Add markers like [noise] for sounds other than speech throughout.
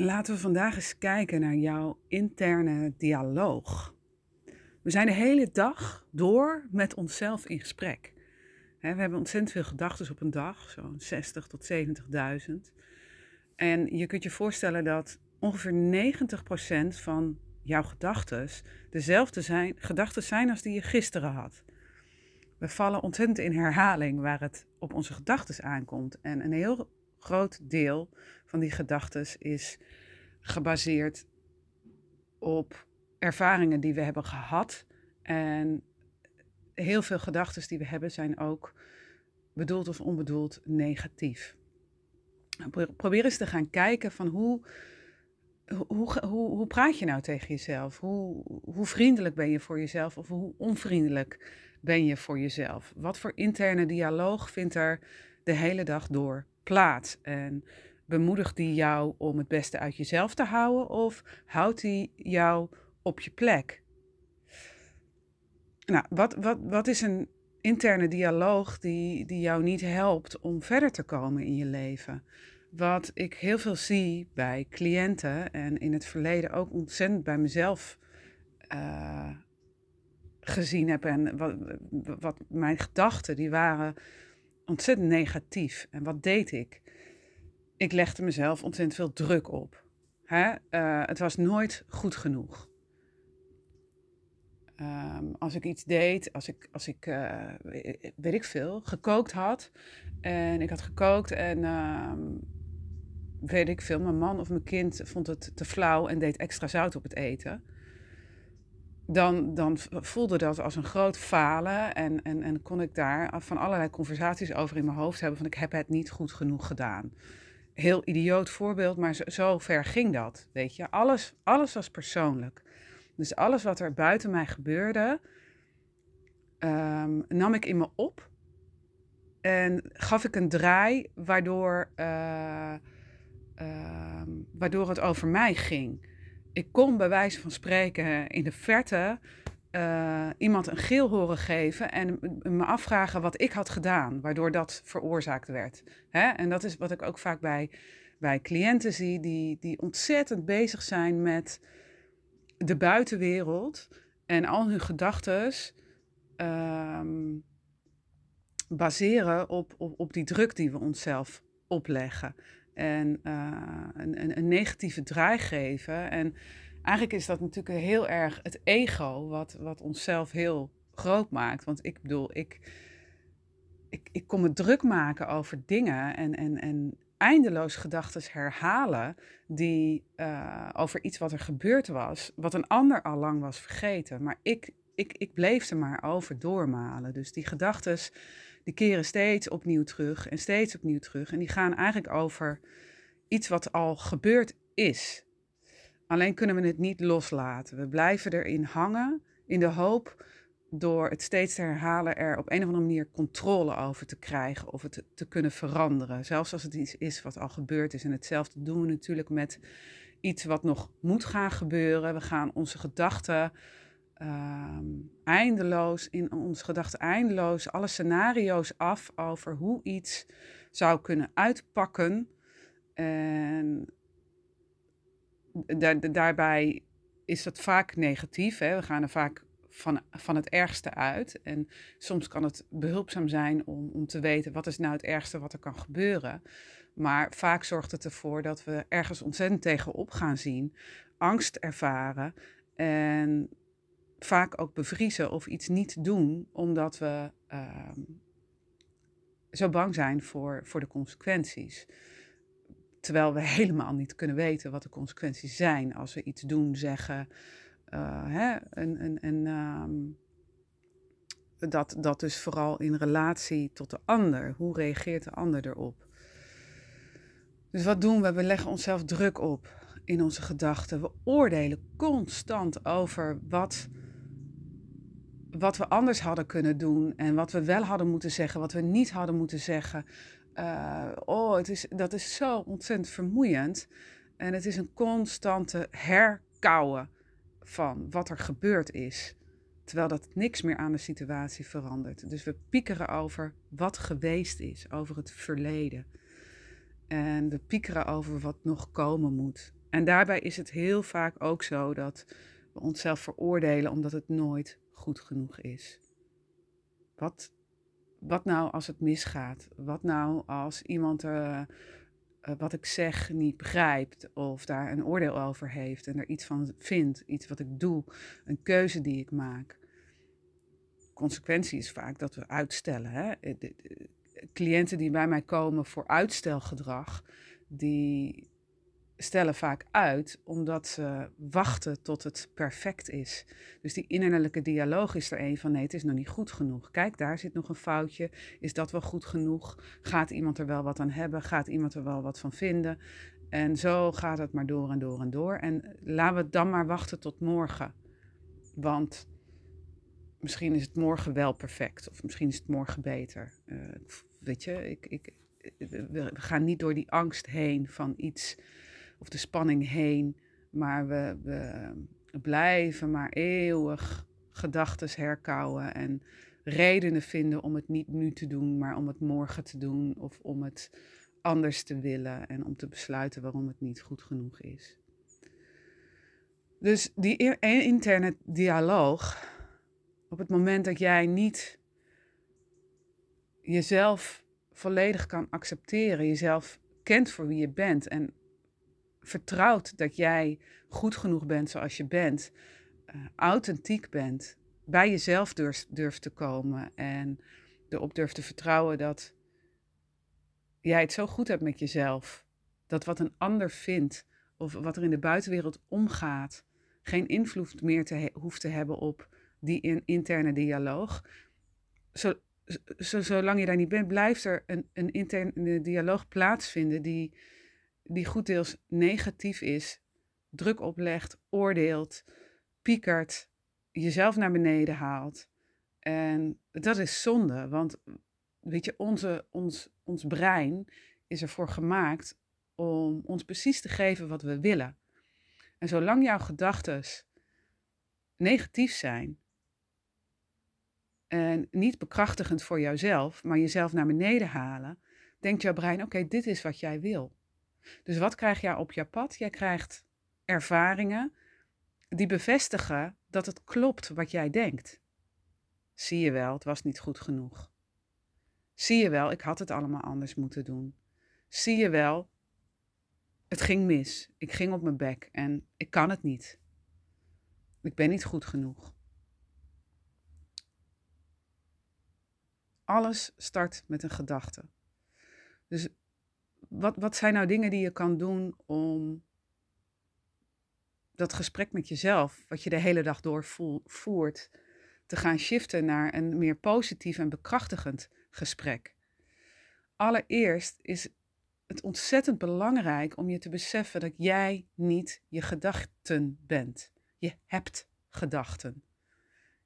Laten we vandaag eens kijken naar jouw interne dialoog. We zijn de hele dag door met onszelf in gesprek. We hebben ontzettend veel gedachten op een dag, zo'n 60 tot 70.000. En je kunt je voorstellen dat ongeveer 90% van jouw gedachten dezelfde zijn, gedachten zijn als die je gisteren had. We vallen ontzettend in herhaling waar het op onze gedachten aankomt. En een heel groot deel van die gedachten is gebaseerd op ervaringen die we hebben gehad. En heel veel gedachten die we hebben zijn ook bedoeld of onbedoeld negatief. Probeer eens te gaan kijken van hoe, hoe, hoe, hoe praat je nou tegen jezelf? Hoe, hoe vriendelijk ben je voor jezelf of hoe onvriendelijk ben je voor jezelf? Wat voor interne dialoog vindt er de hele dag door plaats? En bemoedigt die jou om het beste uit jezelf te houden of houdt die jou op je plek? Nou, wat, wat, wat is een interne dialoog die, die jou niet helpt om verder te komen in je leven? Wat ik heel veel zie bij cliënten en in het verleden ook ontzettend bij mezelf uh, gezien heb. En wat, wat mijn gedachten, die waren ontzettend negatief. En wat deed ik? Ik legde mezelf ontzettend veel druk op. Hè? Uh, het was nooit goed genoeg. Um, als ik iets deed, als ik, als ik uh, weet ik veel, gekookt had. En ik had gekookt en um, weet ik veel, mijn man of mijn kind vond het te flauw en deed extra zout op het eten dan, dan voelde dat als een groot falen. En, en, en kon ik daar van allerlei conversaties over in mijn hoofd hebben: van ik heb het niet goed genoeg gedaan. Heel idioot voorbeeld, maar zo, ver ging dat. Weet je, alles, alles was persoonlijk. Dus alles wat er buiten mij gebeurde, um, nam ik in me op. En gaf ik een draai waardoor, uh, uh, waardoor het over mij ging ik kon bij wijze van spreken in de verte uh, iemand een geel horen geven en me afvragen wat ik had gedaan, waardoor dat veroorzaakt werd. Hè? En dat is wat ik ook vaak bij, bij cliënten zie, die, die ontzettend bezig zijn met de buitenwereld en al hun gedachten uh, baseren op, op, op die druk die we onszelf opleggen en uh, een, een, negatieve draai geven. En eigenlijk is dat natuurlijk heel erg het ego wat, wat onszelf heel groot maakt. Want ik bedoel, ik, ik, ik kom me druk maken over dingen en, en, en eindeloos gedachten herhalen die uh, over iets wat er gebeurd was, wat een ander al lang was vergeten. Maar ik, ik, ik bleef er maar over doormalen. Dus die gedachten die keren steeds opnieuw terug en steeds opnieuw terug. En die gaan eigenlijk over iets wat al gebeurd is. Alleen kunnen we het niet loslaten. We blijven erin hangen in de hoop door het steeds te herhalen er op een of andere manier controle over te krijgen of het te kunnen veranderen. Zelfs als het iets is wat al gebeurd is. En hetzelfde doen we natuurlijk met iets wat nog moet gaan gebeuren. We gaan onze gedachten Ehm, eindeloos, in onze gedachten eindeloos, alle scenario's af over hoe iets zou kunnen uitpakken. En daar, daarbij is dat vaak negatief. Hè? We gaan er vaak van, van het ergste uit. En soms kan het behulpzaam zijn om, om te weten wat is nou het ergste wat er kan gebeuren. Maar vaak zorgt het ervoor dat we ergens ontzettend tegenop gaan zien, angst ervaren en vaak ook bevriezen of iets niet doen, omdat we ehm, zo bang zijn voor, voor de consequenties. Terwijl we helemaal niet kunnen weten wat de consequenties zijn als we iets doen, zeggen. Uh, hè, en, en ehm, dat, dat dus vooral in relatie tot de ander. Hoe reageert de ander erop? Dus wat doen we? We leggen onszelf druk op in onze gedachten. We oordelen constant over wat wat we anders hadden kunnen doen en wat we wel hadden moeten zeggen, wat we niet hadden moeten zeggen. Uh, oh, het is, dat is zo ontzettend vermoeiend. En het is een constante herkauwen van wat er gebeurd is. Terwijl dat niks meer aan de situatie verandert. Dus we piekeren over wat geweest is, over het verleden. En we piekeren over wat nog komen moet. En daarbij is het heel vaak ook zo dat we onszelf veroordelen omdat het nooit goed genoeg is. Wat, wat nou als het misgaat? Wat nou als iemand uh, wat ik zeg niet begrijpt of daar een oordeel over heeft en er iets van vindt, iets wat ik doe, een keuze die ik maak? Consequentie is vaak dat we uitstellen. Hè? De, cliënten die bij mij komen voor uitstelgedrag, die stellen vaak uit omdat ze wachten tot het perfect is. Dus die innerlijke dialoog is er een van nee, het is nog niet goed genoeg. Kijk, daar zit nog een foutje. Is dat wel goed genoeg? Gaat iemand er wel wat aan hebben? Gaat iemand er wel wat van vinden? En zo gaat het maar door en door en door. En laten we dan maar wachten tot morgen. Want misschien is het morgen wel perfect. Of misschien is het morgen beter. Uh, weet je, ik, ik, we gaan niet door die angst heen van iets of de spanning heen. Maar we, we blijven maar eeuwig gedachten herkauwen en redenen vinden om het niet nu te doen, maar om het morgen te doen of om het anders te willen en om te besluiten waarom het niet goed genoeg is. Dus die interne dialoog, op het moment dat jij niet jezelf volledig kan accepteren, jezelf kent voor wie je bent en vertrouwt dat jij goed genoeg bent zoals je bent, uh, authentiek bent, bij jezelf durft, durft te komen en erop durft te vertrouwen dat jij het zo goed hebt met jezelf, dat wat een ander vindt of wat er in de buitenwereld omgaat, geen invloed meer te hoeft te hebben op die interne dialoog. Zo, zolang je daar niet bent, blijft er een, een interne dialoog plaatsvinden die die goed deels negatief is, druk oplegt, oordeelt, piekert, jezelf naar beneden haalt. En dat is zonde, want weet je, onze, ons, ons brein is ervoor gemaakt om ons precies te geven wat we willen. En zolang jouw gedachten negatief zijn en niet bekrachtigend voor jouzelf, maar jezelf naar beneden halen, denkt jouw brein: oké, dit is wat jij wil. Dus wat krijg jij op je pad? Jij krijgt ervaringen die bevestigen dat het klopt wat jij denkt. Zie je wel, het was niet goed genoeg. Zie je wel, ik had het allemaal anders moeten doen. Zie je wel, het ging mis. Ik ging op mijn bek en ik kan het niet. Ik ben niet goed genoeg. Alles start met een gedachte. Dus wat, wat zijn nou dingen die je kan doen om dat gesprek met jezelf, wat je de hele dag door voert, te gaan shiften naar een meer positief en bekrachtigend gesprek? Allereerst is het ontzettend belangrijk om je te beseffen dat jij niet je gedachten bent. Je hebt gedachten.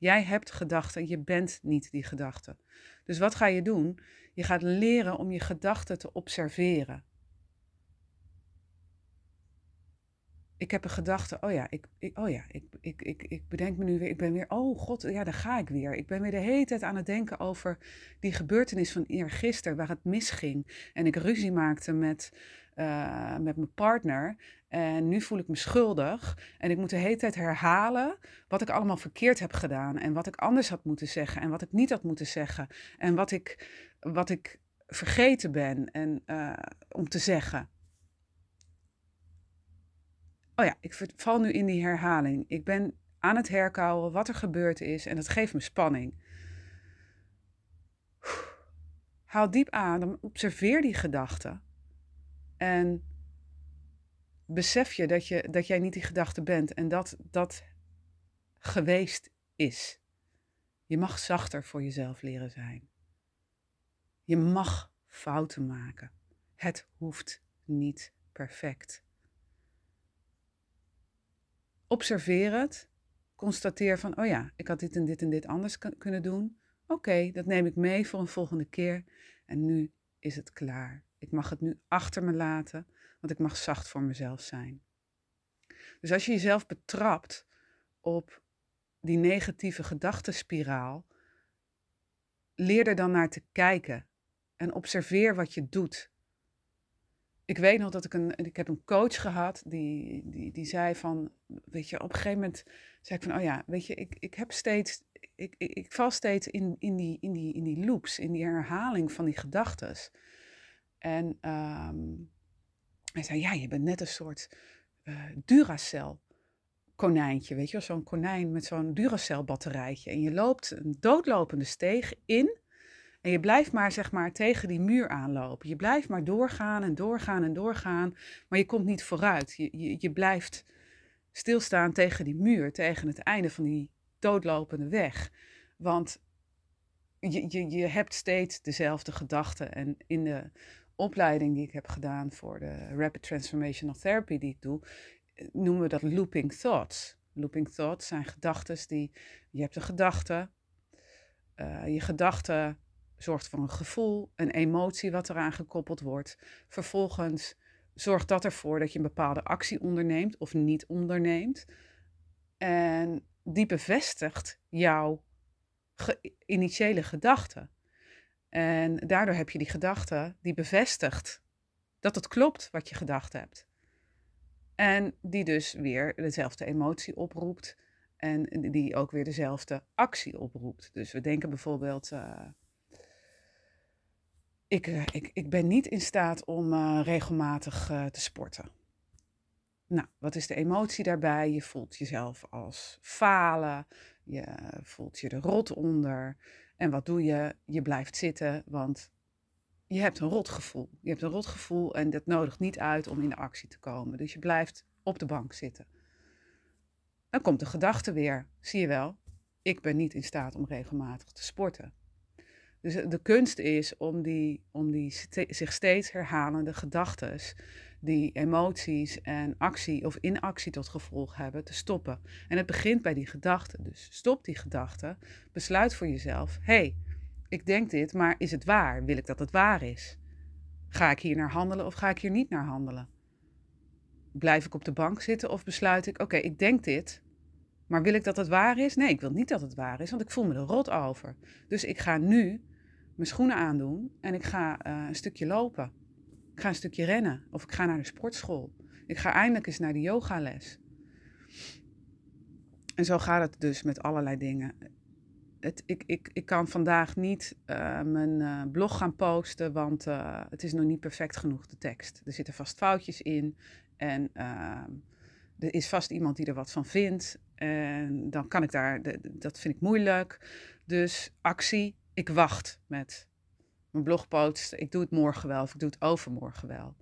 Jij hebt gedachten, je bent niet die gedachten. Dus wat ga je doen? Je gaat leren om je gedachten te observeren. Ik heb een gedachte, oh ja, ik, ik, oh ja ik, ik, ik, ik bedenk me nu weer, ik ben weer, oh god, ja, daar ga ik weer. Ik ben weer de hele tijd aan het denken over die gebeurtenis van eergisteren, waar het misging. En ik ruzie maakte met, uh, met mijn partner. En nu voel ik me schuldig. En ik moet de hele tijd herhalen wat ik allemaal verkeerd heb gedaan. En wat ik anders had moeten zeggen. En wat ik niet had moeten zeggen. En wat ik, wat ik vergeten ben en, uh, om te zeggen. Oh ja, ik val nu in die herhaling. Ik ben aan het herkauwen wat er gebeurd is. En dat geeft me spanning. Haal diep adem, observeer die gedachten. En besef je dat, je dat jij niet die gedachte bent en dat dat geweest is. Je mag zachter voor jezelf leren zijn. Je mag fouten maken. Het hoeft niet perfect. Observeer het. Constateer van, oh ja, ik had dit en dit en dit anders kunnen doen. Oké, dat neem ik mee voor een volgende keer. En nu is het klaar. Ik mag het nu achter me laten, want ik mag zacht voor mezelf zijn. Dus als je jezelf betrapt op die negatieve gedachtenspiraal, leer er dan naar te kijken en observeer wat je doet. ik weet nog dat ik een, ik heb een coach gehad die, die, die zei van, weet je, op een gegeven moment zei ik van, oh ja, weet je, ik, ik heb steeds, ik, ik, ik val steeds in, in, die, in, die, in die loops, in die herhaling van die gedachten. En ehm, hij zei, ja, je bent net een soort uh, Duracell konijntje, weet je, zo'n konijn met zo'n Duracell batterijtje. En je loopt een doodlopende steeg in en je blijft maar, zeg maar, tegen die muur aanlopen. Je blijft maar doorgaan en doorgaan en doorgaan, maar je komt niet vooruit. Je, je, je blijft stilstaan tegen die muur, tegen het einde van die doodlopende weg. Want je, je, je hebt steeds dezelfde gedachten. En in de opleiding die ik heb gedaan voor de Rapid Transformational Therapy die ik doe, noemen we dat looping thoughts. Looping thoughts zijn gedachten die, je hebt een gedachte, uh, je gedachte zorgt voor een gevoel, een emotie wat eraan gekoppeld wordt. Vervolgens zorgt dat ervoor dat je een bepaalde actie onderneemt of niet onderneemt. En die bevestigt jouw initiële gedachte. En daardoor heb je die gedachte die bevestigt dat het klopt wat je gedacht hebt. En die dus weer dezelfde emotie oproept en die ook weer dezelfde actie oproept. Dus we denken bijvoorbeeld, uh, ik, uh, ik, ik ben niet in staat om uh, regelmatig te sporten. Nou, wat is de emotie daarbij? Je voelt jezelf als falen, je voelt je er rot onder. En wat doe je? Je blijft zitten, want je hebt een rotgevoel. Je hebt een rotgevoel en dat nodigt niet uit om in de actie te komen. Dus je blijft op de bank zitten. Dan komt de gedachte weer, zie je wel, ik ben niet in staat om regelmatig te sporten. Dus de kunst is om die, om die zich steeds herhalende gedachten, die emoties en actie of inactie tot gevolg hebben, te stoppen. En het begint bij die gedachte. Dus stop die gedachte, besluit voor jezelf, hé, hey, ik denk dit, maar is het waar? Wil ik dat het waar is? Ga ik hier naar handelen of ga ik hier niet naar handelen? Blijf ik op de bank zitten of besluit ik, oké, ik denk dit, maar wil ik dat het waar is? Nee, ik wil niet dat het waar is, want ik voel me er rot over. Dus ik ga nu mijn schoenen aandoen en ik ga uh, een stukje lopen. Ik ga een stukje rennen of ik ga naar de sportschool. Ik ga eindelijk eens naar de yogales. En zo gaat het dus met allerlei dingen het, ik, ik, ik kan vandaag niet uh, mijn uh, blog gaan posten, want uh, het is nog niet perfect genoeg, de tekst. Er zitten vast foutjes in en ehm, er is vast iemand die er wat van vindt. En dan kan ik daar, dat vind ik moeilijk. Dus actie, ik wacht met mijn blogpost. Ik doe het morgen wel of ik doe het overmorgen wel.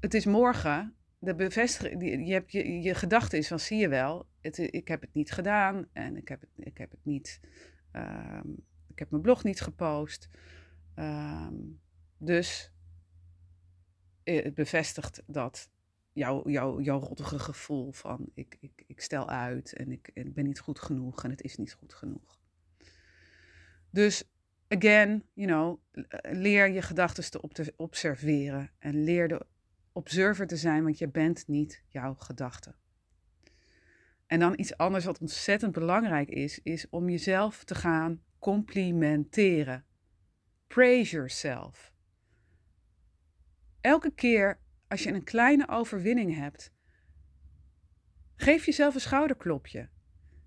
Het is morgen de bevestiging, je, hebt, je, gedachte is van zie je wel, het, ik heb het niet gedaan en ik heb het, ik heb het niet, um, ik heb mijn blog niet gepost. Um, dus eh, het bevestigt dat jouw, jouw, jouw rottige gevoel van ik, ik, ik stel uit en ik, ik ben niet goed genoeg en het is niet goed genoeg. Dus again, you know, leer je gedachten te, te observeren en leer de observer te zijn, want je bent niet jouw gedachte. En dan iets anders wat ontzettend belangrijk is, is om jezelf te gaan complimenteren. Praise yourself. Elke keer als je een kleine overwinning hebt, geef jezelf een schouderklopje.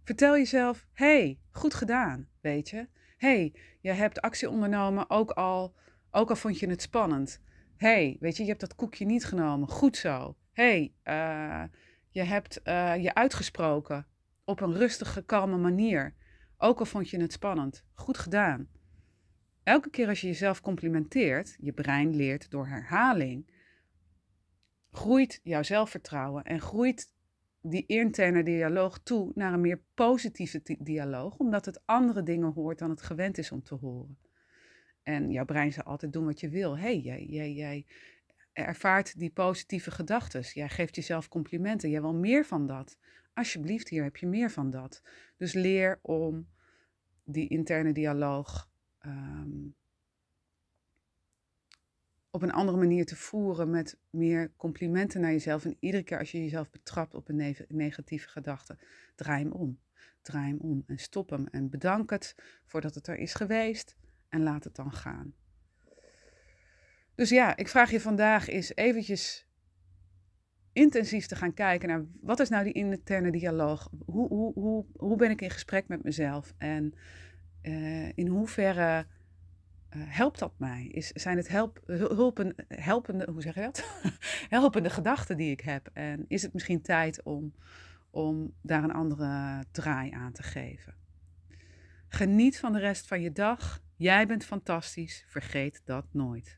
Vertel jezelf: hey, goed gedaan, weet je. hey, je hebt actie ondernomen, ook al, ook al vond je het spannend hey, weet je, je hebt dat koekje niet genomen. Goed zo. hey, uh, je hebt uh, je uitgesproken op een rustige, kalme manier. Ook al vond je het spannend. Goed gedaan. Elke keer als je jezelf complimenteert, je brein leert door herhaling, groeit jouw zelfvertrouwen en groeit die interne dialoog toe naar een meer positieve dialoog, omdat het andere dingen hoort dan het gewend is om te horen. En jouw brein zal altijd doen wat je wil. hey, jij, jij, jij ervaart die positieve gedachten. Jij geeft jezelf complimenten. Jij wil meer van dat. Alsjeblieft, hier heb je meer van dat. Dus leer om die interne dialoog um, op een andere manier te voeren met meer complimenten naar jezelf. En iedere keer als je jezelf betrapt op een negatieve gedachte, draai hem om. Draai hem om en stop hem en bedank het voordat het er is geweest en laat het dan gaan. Dus ja, ik vraag je vandaag eens eventjes intensief te gaan kijken naar wat is nou die interne dialoog? Hoe, hoe, hoe, hoe ben ik in gesprek met mezelf? En uh, in hoeverre helpt dat mij? Is, zijn het help, hulpen, helpende, hoe zeg je dat? [laughs] helpende gedachten die ik heb? En is het misschien tijd om, om daar een andere draai aan te geven? Geniet van de rest van je dag. Jij bent fantastisch. Vergeet dat nooit.